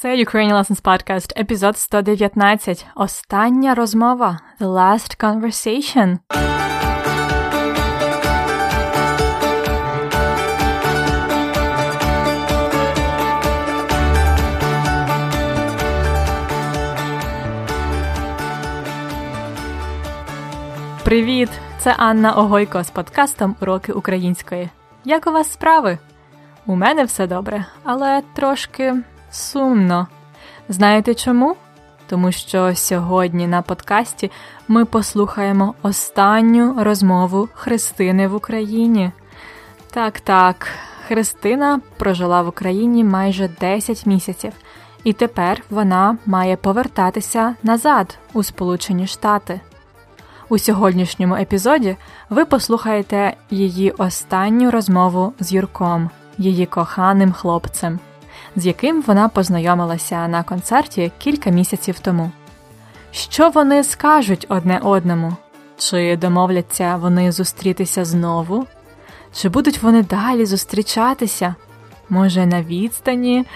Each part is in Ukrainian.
Це Ukrainian Lessons Podcast, епізод 119. Остання розмова. The last conversation. Привіт! Це Анна Огойко з подкастом Уроки української. Як у вас справи? У мене все добре, але трошки сумно. Знаєте чому? Тому що сьогодні на подкасті ми послухаємо останню розмову Христини в Україні. Так, так, Христина прожила в Україні майже 10 місяців, і тепер вона має повертатися назад у Сполучені Штати. У сьогоднішньому епізоді ви послухаєте її останню розмову з Юрком, її коханим хлопцем, з яким вона познайомилася на концерті кілька місяців тому. Що вони скажуть одне одному? Чи домовляться вони зустрітися знову? Чи будуть вони далі зустрічатися? Може, на відстані?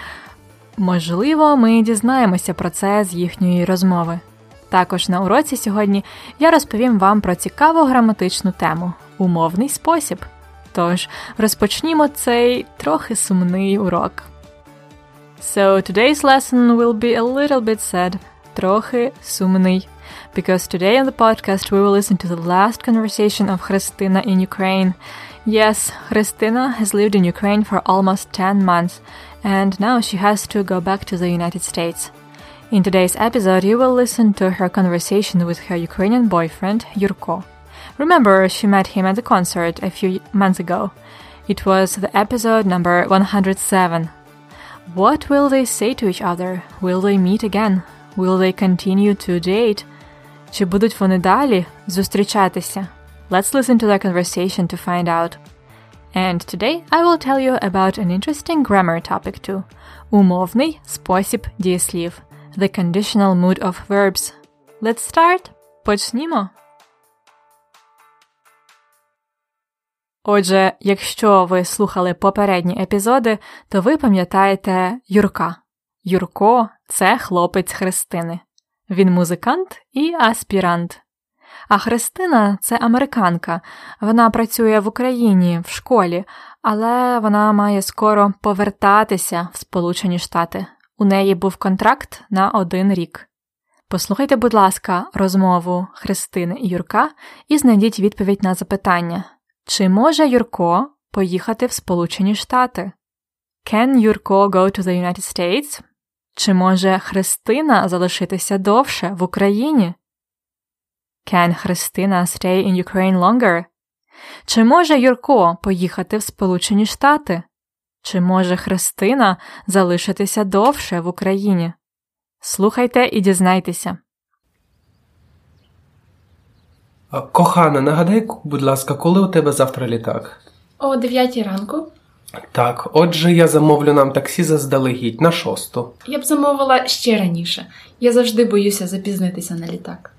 Можливо, ми дізнаємося про це з їхньої розмови. Також на уроці сьогодні я розповім вам про цікаву граматичну тему умовний спосіб. Тож розпочнімо цей трохи сумний урок. So today's lesson will be a little bit sad, трохи сумний. Because today on the podcast we will listen to the last conversation of Christina in Ukraine. Yes, Christina has lived in Ukraine for almost 10 months, and now she has to go back to the United States. In today's episode, you will listen to her conversation with her Ukrainian boyfriend, Yurko. Remember, she met him at the concert a few months ago. It was the episode number 107. What will they say to each other? Will they meet again? Will they continue to date? Чи будуть вони далі зустрічатися? Let's listen to their conversation to find out. And today I will tell you about an interesting grammar topic too. Умовний спосіб дієслів. The conditional mood of verbs. Let's start. Почнімо. Отже, якщо ви слухали попередні епізоди, то ви пам'ятаєте Юрка. Юрко це хлопець Христини. Він музикант і аспірант. А Христина це американка. Вона працює в Україні в школі, але вона має скоро повертатися в Сполучені Штати. У неї був контракт на один рік. Послухайте, будь ласка, розмову Христини і Юрка і знайдіть відповідь на запитання: чи може Юрко поїхати в Сполучені Штати? Can Юрко go to the United States? Чи може Христина залишитися довше в Україні? Can Христина stay in Ukraine longer? Чи може Юрко поїхати в Сполучені Штати? Чи може Христина залишитися довше в Україні? Слухайте і дізнайтеся. Кохана, нагадай, будь ласка, коли у тебе завтра літак? О 9 ранку. Так, отже, я замовлю нам таксі заздалегідь на шосту. Я б замовила ще раніше. Я завжди боюся запізнитися на літак.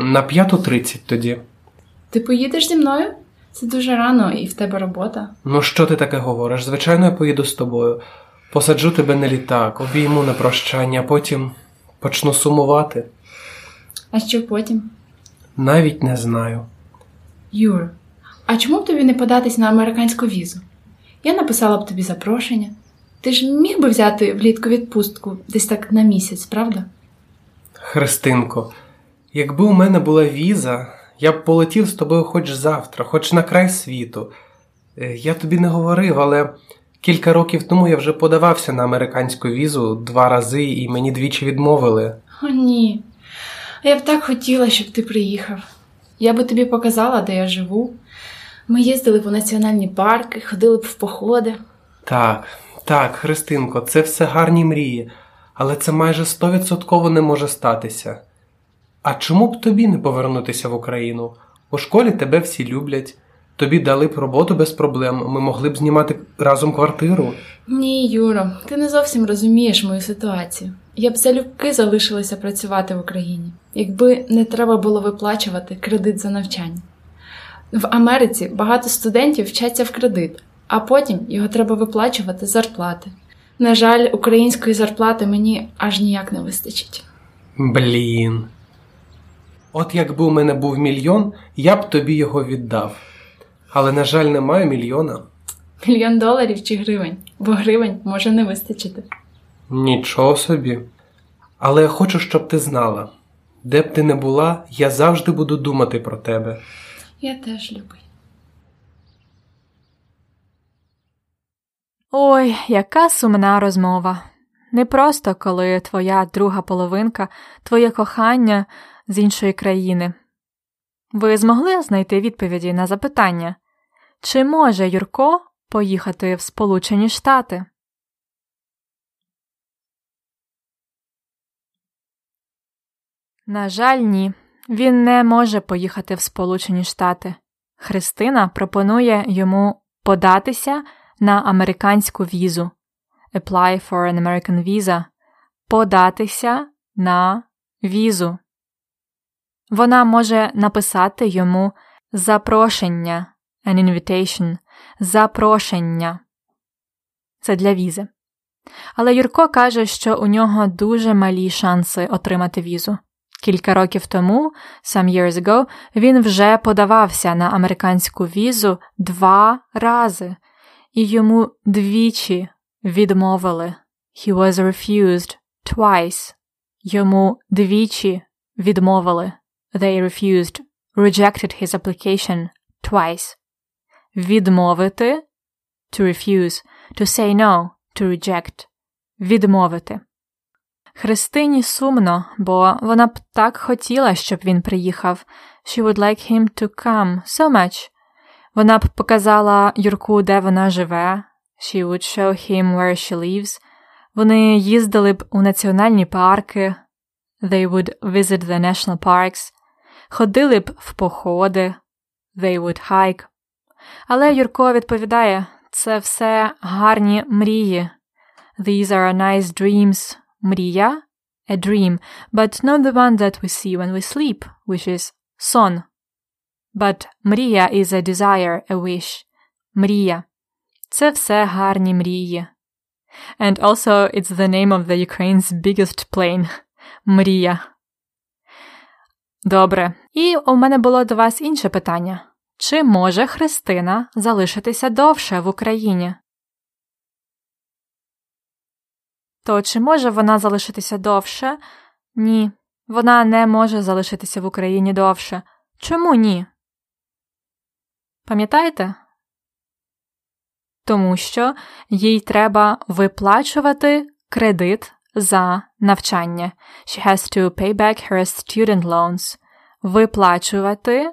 На п'яту тридцять тоді. Ти поїдеш зі мною? Це дуже рано і в тебе робота. Ну що ти таке говориш? Звичайно, я поїду з тобою. Посаджу тебе на літак, обійму на прощання, а потім почну сумувати. А що потім? Навіть не знаю. Юр, а чому б тобі не податись на американську візу? Я написала б тобі запрошення. Ти ж міг би взяти влітку відпустку десь так на місяць, правда? Христинко, якби у мене була віза, я б полетів з тобою хоч завтра, хоч на край світу. Е, Я тобі не говорив, але кілька років тому я вже подавався на американську візу два рази і мені двічі відмовили. О, ні. А я б так хотіла, щоб ти приїхав. Я би тобі показала, де я живу. Ми їздили по національні парки, ходили б в походи. Так, так, Христинко, це все гарні мрії, але це майже стовідсотково не може статися. А чому б тобі не повернутися в Україну? У школі тебе всі люблять, тобі дали б роботу без проблем, ми могли б знімати разом квартиру. Ні, Юро, ти не зовсім розумієш мою ситуацію. Я б залюбки залишилася працювати в Україні, якби не треба було виплачувати кредит за навчання. В Америці багато студентів вчаться в кредит, а потім його треба виплачувати з зарплати. На жаль, української зарплати мені аж ніяк не вистачить. Блін. От якби у мене був мільйон, я б тобі його віддав. Але, на жаль, немає мільйона. Мільйон доларів чи гривень, бо гривень може не вистачити. Нічого собі. Але я хочу, щоб ти знала, де б ти не була, я завжди буду думати про тебе. Я теж любий. Ой, яка сумна розмова. Не просто коли твоя друга половинка, твоє кохання з іншої країни. Ви змогли знайти відповіді на запитання, чи може Юрко поїхати в Сполучені Штати? На жаль, ні. Він не може поїхати в Сполучені Штати. Христина пропонує йому податися на американську візу. Apply for an American visa. Податися на візу. Вона може написати йому запрошення, an invitation, запрошення. Це для візи. Але Юрко каже, що у нього дуже малі шанси отримати візу. Кілька років тому, some years ago, він вже подавався на американську візу два рази, і йому двічі відмовили. He was refused twice. Йому двічі відмовили. They refused, rejected his application twice. Відмовити to refuse, to say no, to reject. Відмовити. Христині сумно, бо вона б так хотіла, щоб він приїхав. She would like him to come so much. Вона б показала Юрку, де вона живе. She would show him where she lives. Вони їздили б у національні парки. They would visit the national parks. Ходили б в походи. They would hike. Але Юрко відповідає, це все гарні мрії. These are nice dreams. Мрія – a dream, but not the one that we see when we sleep, which is сон. But мрія is a desire, a wish. Мрія. Це все гарні мрії. And also it's the name of the Ukraine's biggest plane. Мрія. Добре. І у мене було до вас інше питання. Чи може Христина залишитися довше в Україні? То чи може вона залишитися довше? Ні, вона не може залишитися в Україні довше. Чому ні? Пам'ятаєте? Тому що їй треба виплачувати кредит за навчання. She has to pay back her student loans. Виплачувати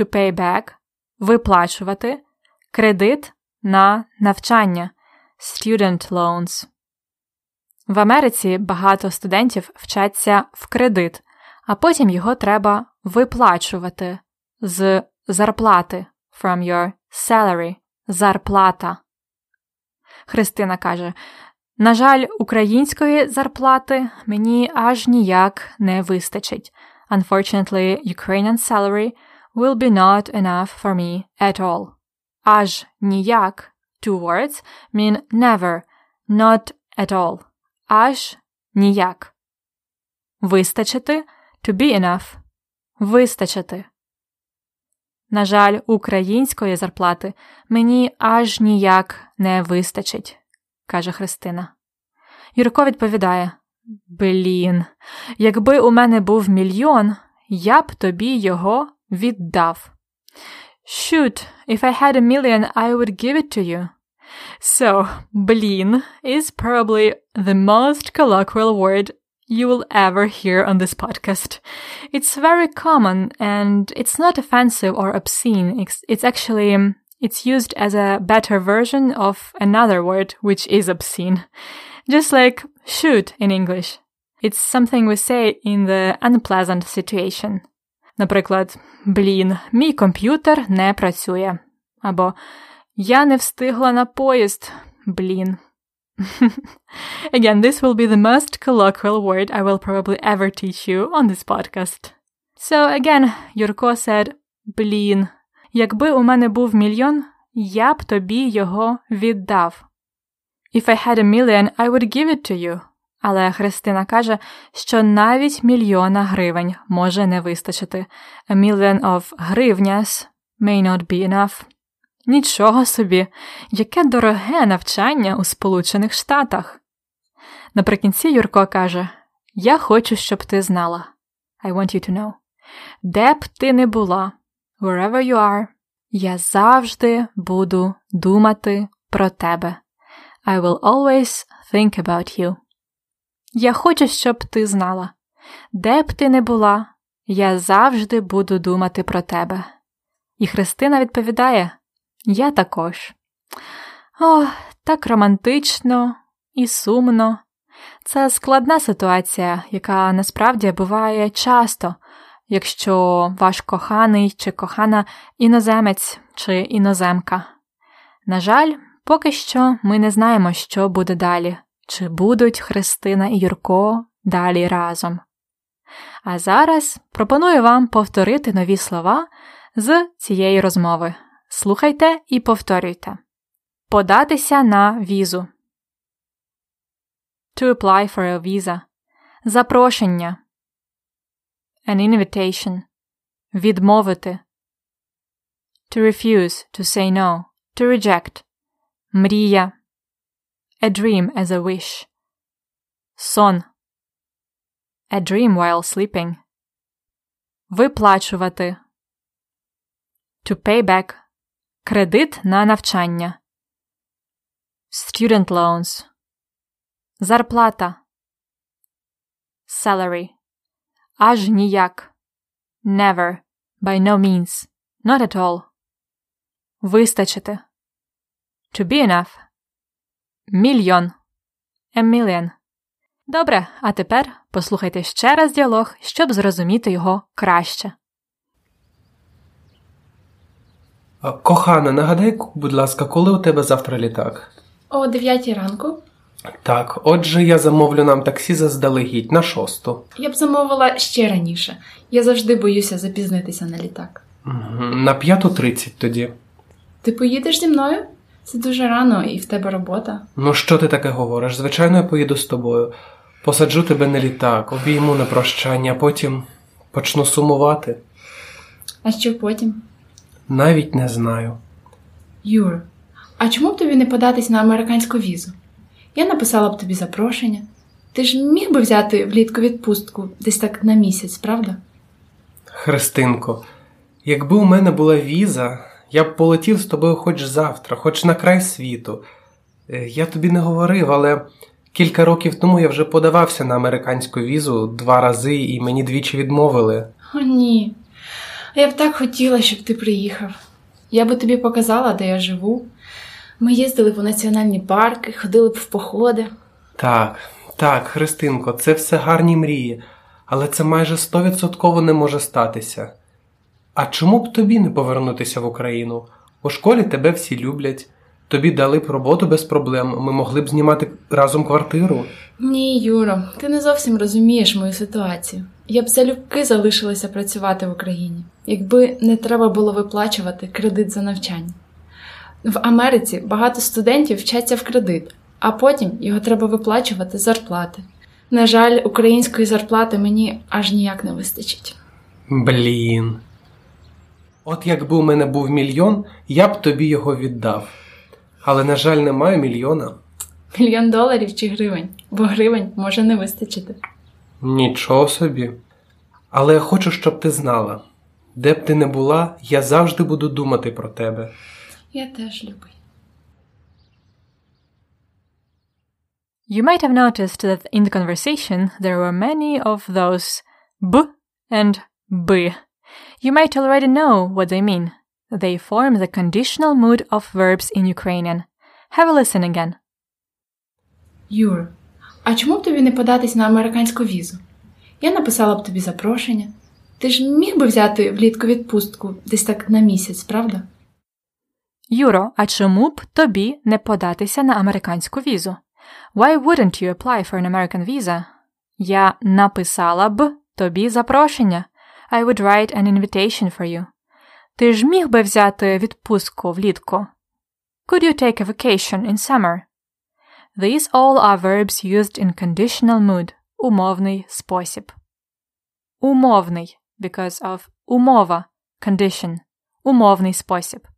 to pay back, виплачувати кредит на навчання. Student loans. В Америці багато студентів вчаться в кредит, а потім його треба виплачувати з зарплати from your salary. Зарплата. Христина каже: На жаль, української зарплати мені аж ніяк не вистачить. Unfortunately, Ukrainian salary will be not enough for me at all. Аж ніяк two words mean never, not at all. Аж ніяк. Вистачити to be enough. Вистачити. На жаль, української зарплати мені аж ніяк не вистачить, каже Христина. Юрко відповідає Блін, якби у мене був мільйон, я б тобі його With Shoot, if I had a million, I would give it to you. So, blin is probably the most colloquial word you will ever hear on this podcast. It's very common and it's not offensive or obscene. It's, it's actually it's used as a better version of another word which is obscene. Just like shoot in English. It's something we say in the unpleasant situation. Наприклад, блін, мій комп'ютер не працює. Або Я не встигла на поїзд. Блін. Again, this will be the most colloquial word I will probably ever teach you on this podcast. So again, Юрко said, блін, якби у мене був мільйон, я б тобі його віддав. If I had a million, I would give it to you. Але Христина каже, що навіть мільйона гривень може не вистачити. A million of гривняс may not be enough. Нічого собі, яке дороге навчання у Сполучених Штатах. Наприкінці Юрко каже: Я хочу, щоб ти знала. I want you to know. Де б ти не була, wherever you are, я завжди буду думати про тебе. I will always think about you. Я хочу, щоб ти знала. Де б ти не була, я завжди буду думати про тебе. І Христина відповідає: Я також. О, так романтично і сумно. Це складна ситуація, яка насправді буває часто, якщо ваш коханий чи кохана іноземець чи іноземка. На жаль, поки що ми не знаємо, що буде далі, чи будуть Христина і Юрко далі разом. А зараз пропоную вам повторити нові слова з цієї розмови. Слухайте і повторюйте. Податися на візу. To apply for a visa. Запрошення. An invitation. Відмовити. To refuse, to say no, to reject. Мрія. A dream as a wish. Сон. A dream while sleeping. Виплачувати. To pay back. Кредит на навчання. Student loans. Зарплата. Salary. Аж ніяк. Never. By no means. Not at all. Вистачити. To be enough. Мільйон. A million. Добре, а тепер послухайте ще раз діалог, щоб зрозуміти його краще. Кохана, нагадай, будь ласка, коли у тебе завтра літак? О 9 ранку. Так, отже, я замовлю нам таксі заздалегідь на шосту. Я б замовила ще раніше. Я завжди боюся запізнитися на літак. На п'яту тридцять тоді. Ти поїдеш зі мною? Це дуже рано і в тебе робота. Ну, що ти таке говориш? Звичайно, я поїду з тобою. Посаджу тебе на літак, обійму на прощання, а потім почну сумувати. А що потім? Навіть не знаю. Юр, а чому б тобі не податись на американську візу? Я написала б тобі запрошення. Ти ж міг би взяти влітку відпустку десь так на місяць, правда? Христинко, якби у мене була віза, я б полетів з тобою хоч завтра, хоч на край світу. Е, Я тобі не говорив, але кілька років тому я вже подавався на американську візу два рази і мені двічі відмовили. О, ні. Я б так хотіла, щоб ти приїхав. Я би тобі показала, де я живу. Ми їздили в національні парки, ходили б в походи. Так, так, Христинко, це все гарні мрії, але це майже стовідсотково не може статися. А чому б тобі не повернутися в Україну? У школі тебе всі люблять, тобі дали б роботу без проблем, ми могли б знімати разом квартиру. Ні, Юро, ти не зовсім розумієш мою ситуацію. Я б залюбки залишилася працювати в Україні, якби не треба було виплачувати кредит за навчання. В Америці багато студентів вчаться в кредит, а потім його треба виплачувати з зарплати. На жаль, української зарплати мені аж ніяк не вистачить. Блін. От якби у мене був мільйон, я б тобі його віддав. Але, на жаль, немає мільйона. Мільйон доларів чи гривень, бо гривень може не вистачити. Нічого собі. Але я хочу, щоб ти знала, де б ти не була, я завжди буду думати про тебе. Я теж любий. You might have noticed that in the conversation there were many of those b and b. You might already know what they mean. They form the conditional mood of verbs in Ukrainian. Have a listen again. Юр, а чому б тобі не податись на американську візу? Я написала б тобі запрошення. Ти ж міг би взяти влітку відпустку десь так на місяць, правда? Юро, а чому б тобі не податися на американську візу? Why wouldn't you apply for an American visa? Я написала б тобі запрошення. I would write an invitation for you. Ти ж міг би взяти відпустку влітку? Could you take a vacation in summer? These all are verbs used in conditional mood, умовний спосіб. Умовний because of умова, condition, умовний спосіб.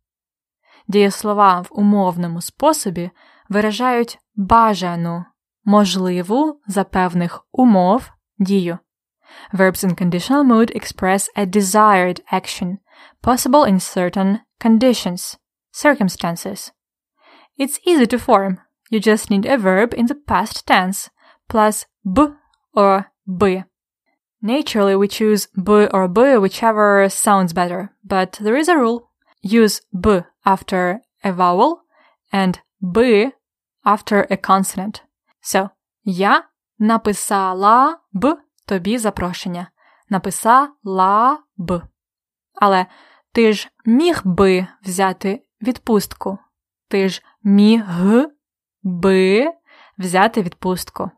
Дієслова в умовному способі виражають бажану, можливу за певних умов дію. Verbs in conditional mood express a desired action, possible in certain conditions, circumstances. It's easy to form. You just need a verb in the past tense, plus b or b. Naturally, we choose b or b, whichever sounds better, but there is a rule. Use b after a vowel and b after a consonant. So, я написала б тобі запрошення. Написала б. Але ти ж міг би взяти відпустку. Ти ж міг би взяти відпустку.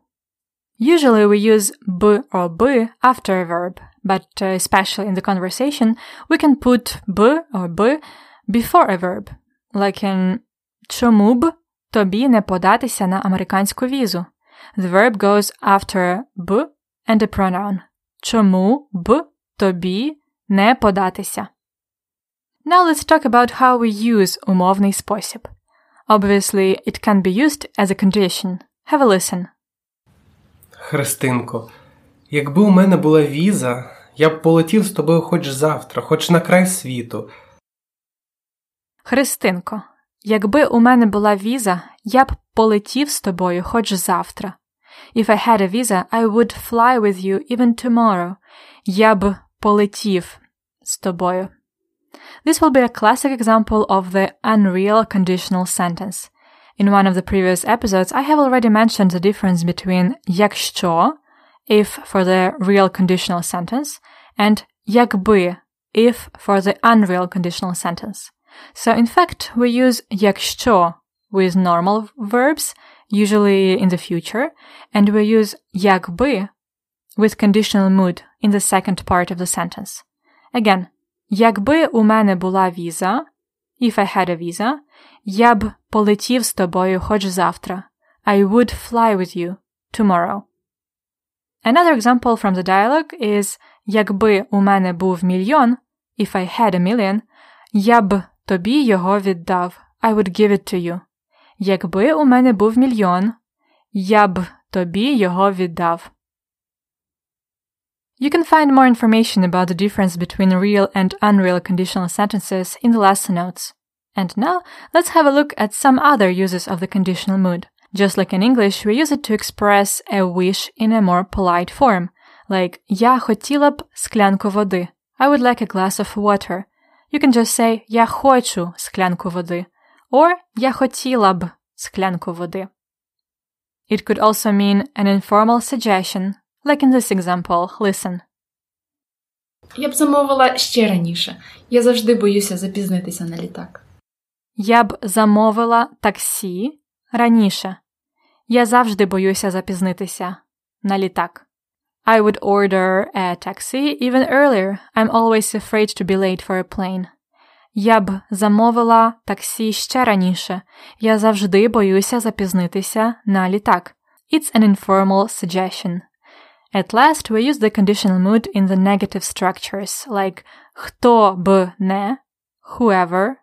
Usually we use b or b after a verb, but uh, especially in the conversation, we can put b or b before a verb, like in чому б тобі не податися на американську візу? The verb goes after b and a pronoun. Чому б тобі не податися? Now let's talk about how we use умовний спосіб. Obviously, it can be used as a condition. Have a listen. Христинко, якби у мене була віза, я б полетів з тобою хоч завтра, хоч на край світу. Христинко, якби у мене була віза, я б полетів з тобою хоч завтра. If I had a visa, I would fly with you even tomorrow. Я б полетів з тобою. This will be a classic example of the unreal conditional sentence. In one of the previous episodes, I have already mentioned the difference between якщо, if for the real conditional sentence, and якби, if for the unreal conditional sentence. So in fact, we use якщо with normal verbs, usually in the future, and we use якби with conditional mood in the second part of the sentence. Again, якби у мене була віза, if I had a visa, я б полетів з тобою хоч завтра. I would fly with you tomorrow. Another example from the dialogue is якби у мене був мільйон, if I had a million, я б тобі його віддав. I would give it to you. Якби у мене був мільйон, я б тобі його віддав. You can find more information about the difference between real and unreal conditional sentences in the lesson notes. And now, let's have a look at some other uses of the conditional mood. Just like in English, we use it to express a wish in a more polite form, like Я хотіла б склянку води. I would like a glass of water. You can just say Я хочу склянку води. Or Я хотіла б склянку води. It could also mean an informal suggestion, like in this example, listen. Я б замовила ще раніше. Я завжди боюся запізнитися на літак. Я б замовила таксі раніше. Я завжди боюся запізнитися на літак. I would order a taxi even earlier. I'm always afraid to be late for a plane. Я б замовила таксі ще раніше. Я завжди боюся запізнитися на літак. It's an informal suggestion. At last, we use the conditional mood in the negative structures, like хто б не, whoever,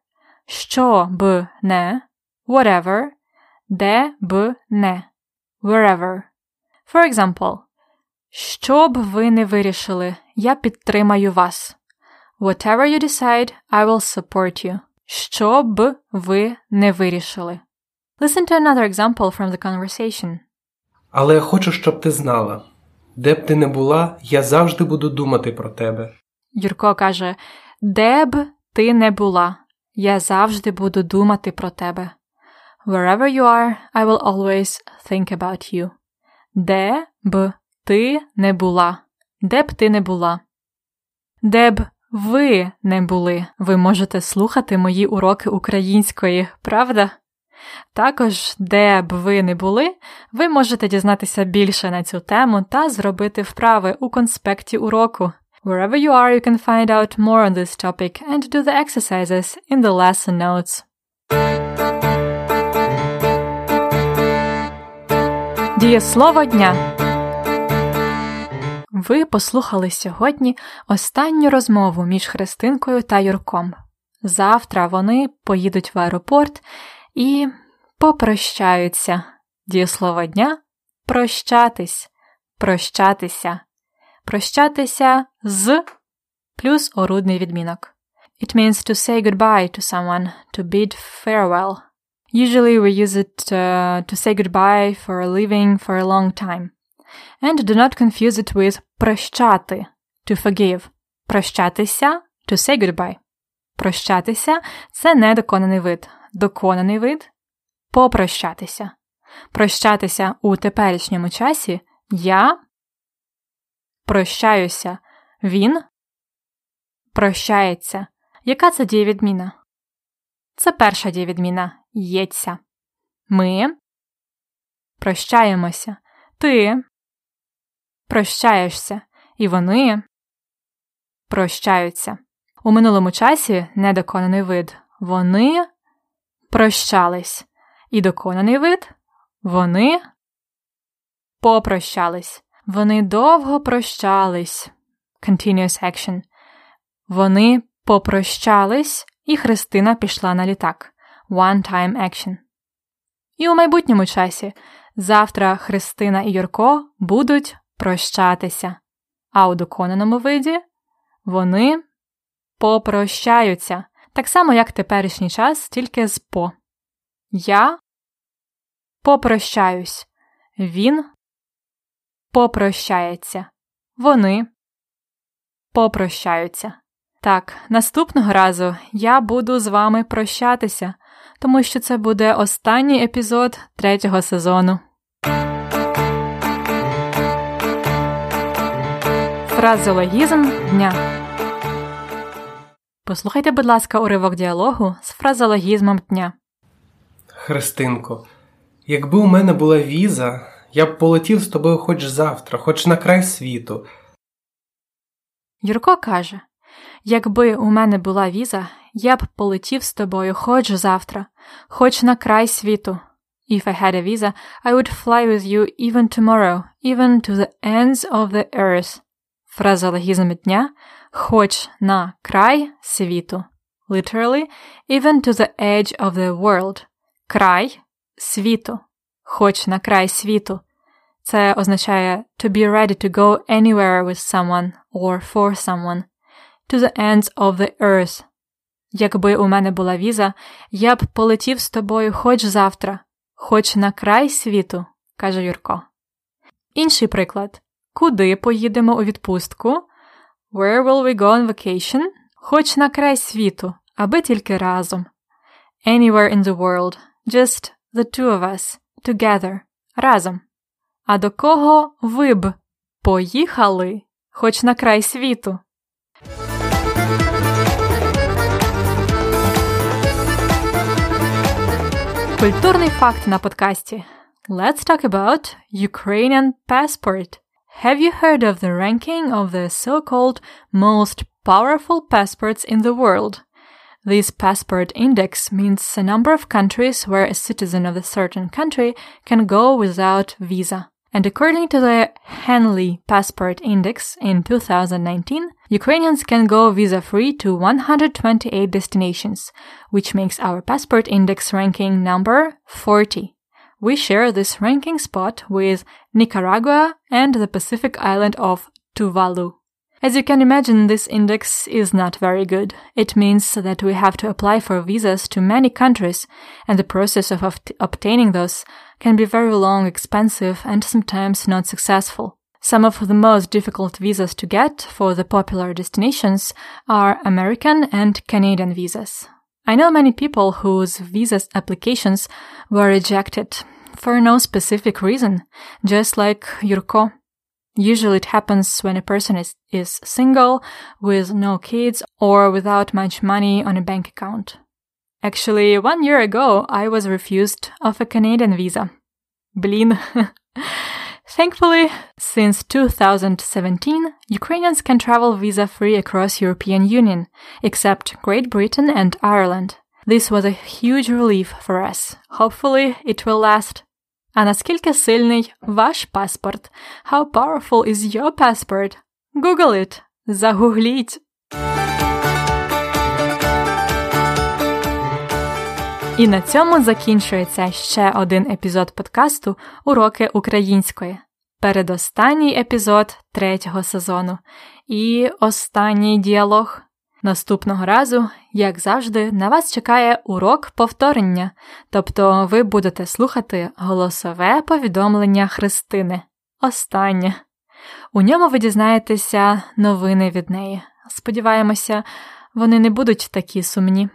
що б не, whatever, де б не, wherever. For example, що б ви не вирішили, я підтримаю вас. Whatever you decide, I will support you. Що б ви не вирішили. Listen to another example from the conversation. Але я хочу, щоб ти знала. Де б ти не була, я завжди буду думати про тебе. Юрко каже: Де б ти не була, я завжди буду думати про тебе. Wherever you are, I will always think about you. Де б ти не була, де б ти не була. Де б ви не були, ви можете слухати мої уроки української, правда? Також, де б ви не були, ви можете дізнатися більше на цю тему та зробити вправи у конспекті уроку. Wherever you are, you can find out more on this topic and do the exercises in the lesson notes. Дієслово дня. Ви послухали сьогодні останню розмову між Христинкою та Юрком. Завтра вони поїдуть в аеропорт і попрощаються. Дієслово дня прощатись, прощатися, прощатися з плюс орудний відмінок. It means to say goodbye to someone, to bid farewell. Usually we use it uh, to say goodbye for leaving for a long time. And do not confuse it with прощати, to forgive. Прощатися, to say goodbye. Прощатися це недоконаний вид. Доконаний вид попрощатися. Прощатися у теперішньому часі я прощаюся. Він прощається. Яка це дієвідміна? Це перша дієвідміна ється. Ми прощаємося. Ти прощаєшся. І вони прощаються. У минулому часі недоконаний вид. Вони прощались. І доконаний вид вони попрощались. Вони довго прощались. Continuous action. Вони попрощались, і Христина пішла на літак. One-time action. І у майбутньому часі завтра Христина і Юрко будуть прощатися, а у доконаному виді вони попрощаються, так само, як теперішній час, тільки з по. Я попрощаюсь. Він попрощається. Вони попрощаються. Так, наступного разу я буду з вами прощатися, тому що це буде останній епізод третього сезону. Фразеологізм дня. Послухайте, будь ласка, уривок діалогу з фразеологізмом дня. Христинко, якби у мене була віза, я б полетів з тобою хоч завтра, хоч на край світу. Юрко каже Якби у мене була віза, я б полетів з тобою хоч завтра, хоч на край світу. If I had a visa, I would fly with you even tomorrow, even to the ends of the earth. Фразеологізм дня хоч на край світу. Literally, even to the edge of the world. Край світу. Хоч на край світу. Це означає to be ready to go anywhere with someone or for someone. To the ends of the earth. Якби у мене була віза, я б полетів з тобою хоч завтра, хоч на край світу, каже Юрко. Інший приклад. Куди поїдемо у відпустку? Where will we go on vacation? Хоч на край світу, аби тільки разом. Anywhere in the world, just the two of us, together, разом. А до кого ви б поїхали, хоч на край світу? Культурний факт на подкасті. Let's talk about Ukrainian passport. Have you heard of the ranking of the so-called most powerful passports in the world? This passport index means a number of countries where a citizen of a certain country can go without visa. And according to the Henley Passport Index in 2019, Ukrainians can go visa free to 128 destinations, which makes our passport index ranking number 40. We share this ranking spot with Nicaragua and the Pacific island of Tuvalu. As you can imagine, this index is not very good. It means that we have to apply for visas to many countries, and the process of obt- obtaining those can be very long, expensive, and sometimes not successful. Some of the most difficult visas to get for the popular destinations are American and Canadian visas. I know many people whose visa applications were rejected for no specific reason, just like Yurko. Usually it happens when a person is, is single, with no kids, or without much money on a bank account. Actually, one year ago, I was refused of a Canadian visa. Blin. Thankfully, since 2017, Ukrainians can travel visa free across European Union, except Great Britain and Ireland. This was a huge relief for us. Hopefully, it will last. А наскільки сильний ваш паспорт? How powerful is your passport? Google it. Загугліть. І на цьому закінчується ще один епізод подкасту Уроки української. Передостанній епізод третього сезону. І останній діалог. Наступного разу, як завжди, на вас чекає урок повторення, тобто ви будете слухати голосове повідомлення Христини. Останнє. У ньому ви дізнаєтеся новини від неї. Сподіваємося, вони не будуть такі сумні.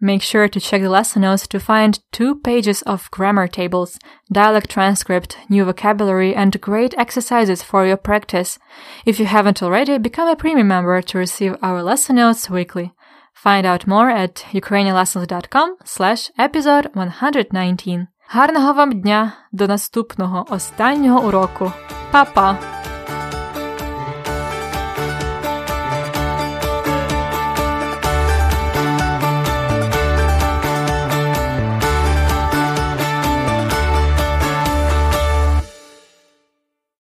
Make sure to check the lesson notes to find two pages of grammar tables, dialect transcript, new vocabulary, and great exercises for your practice. If you haven't already, become a premium member to receive our lesson notes weekly. Find out more at ukrainianlessons.com slash episode 119. Гарного вам дня! До наступного останнього уроку. Па-па!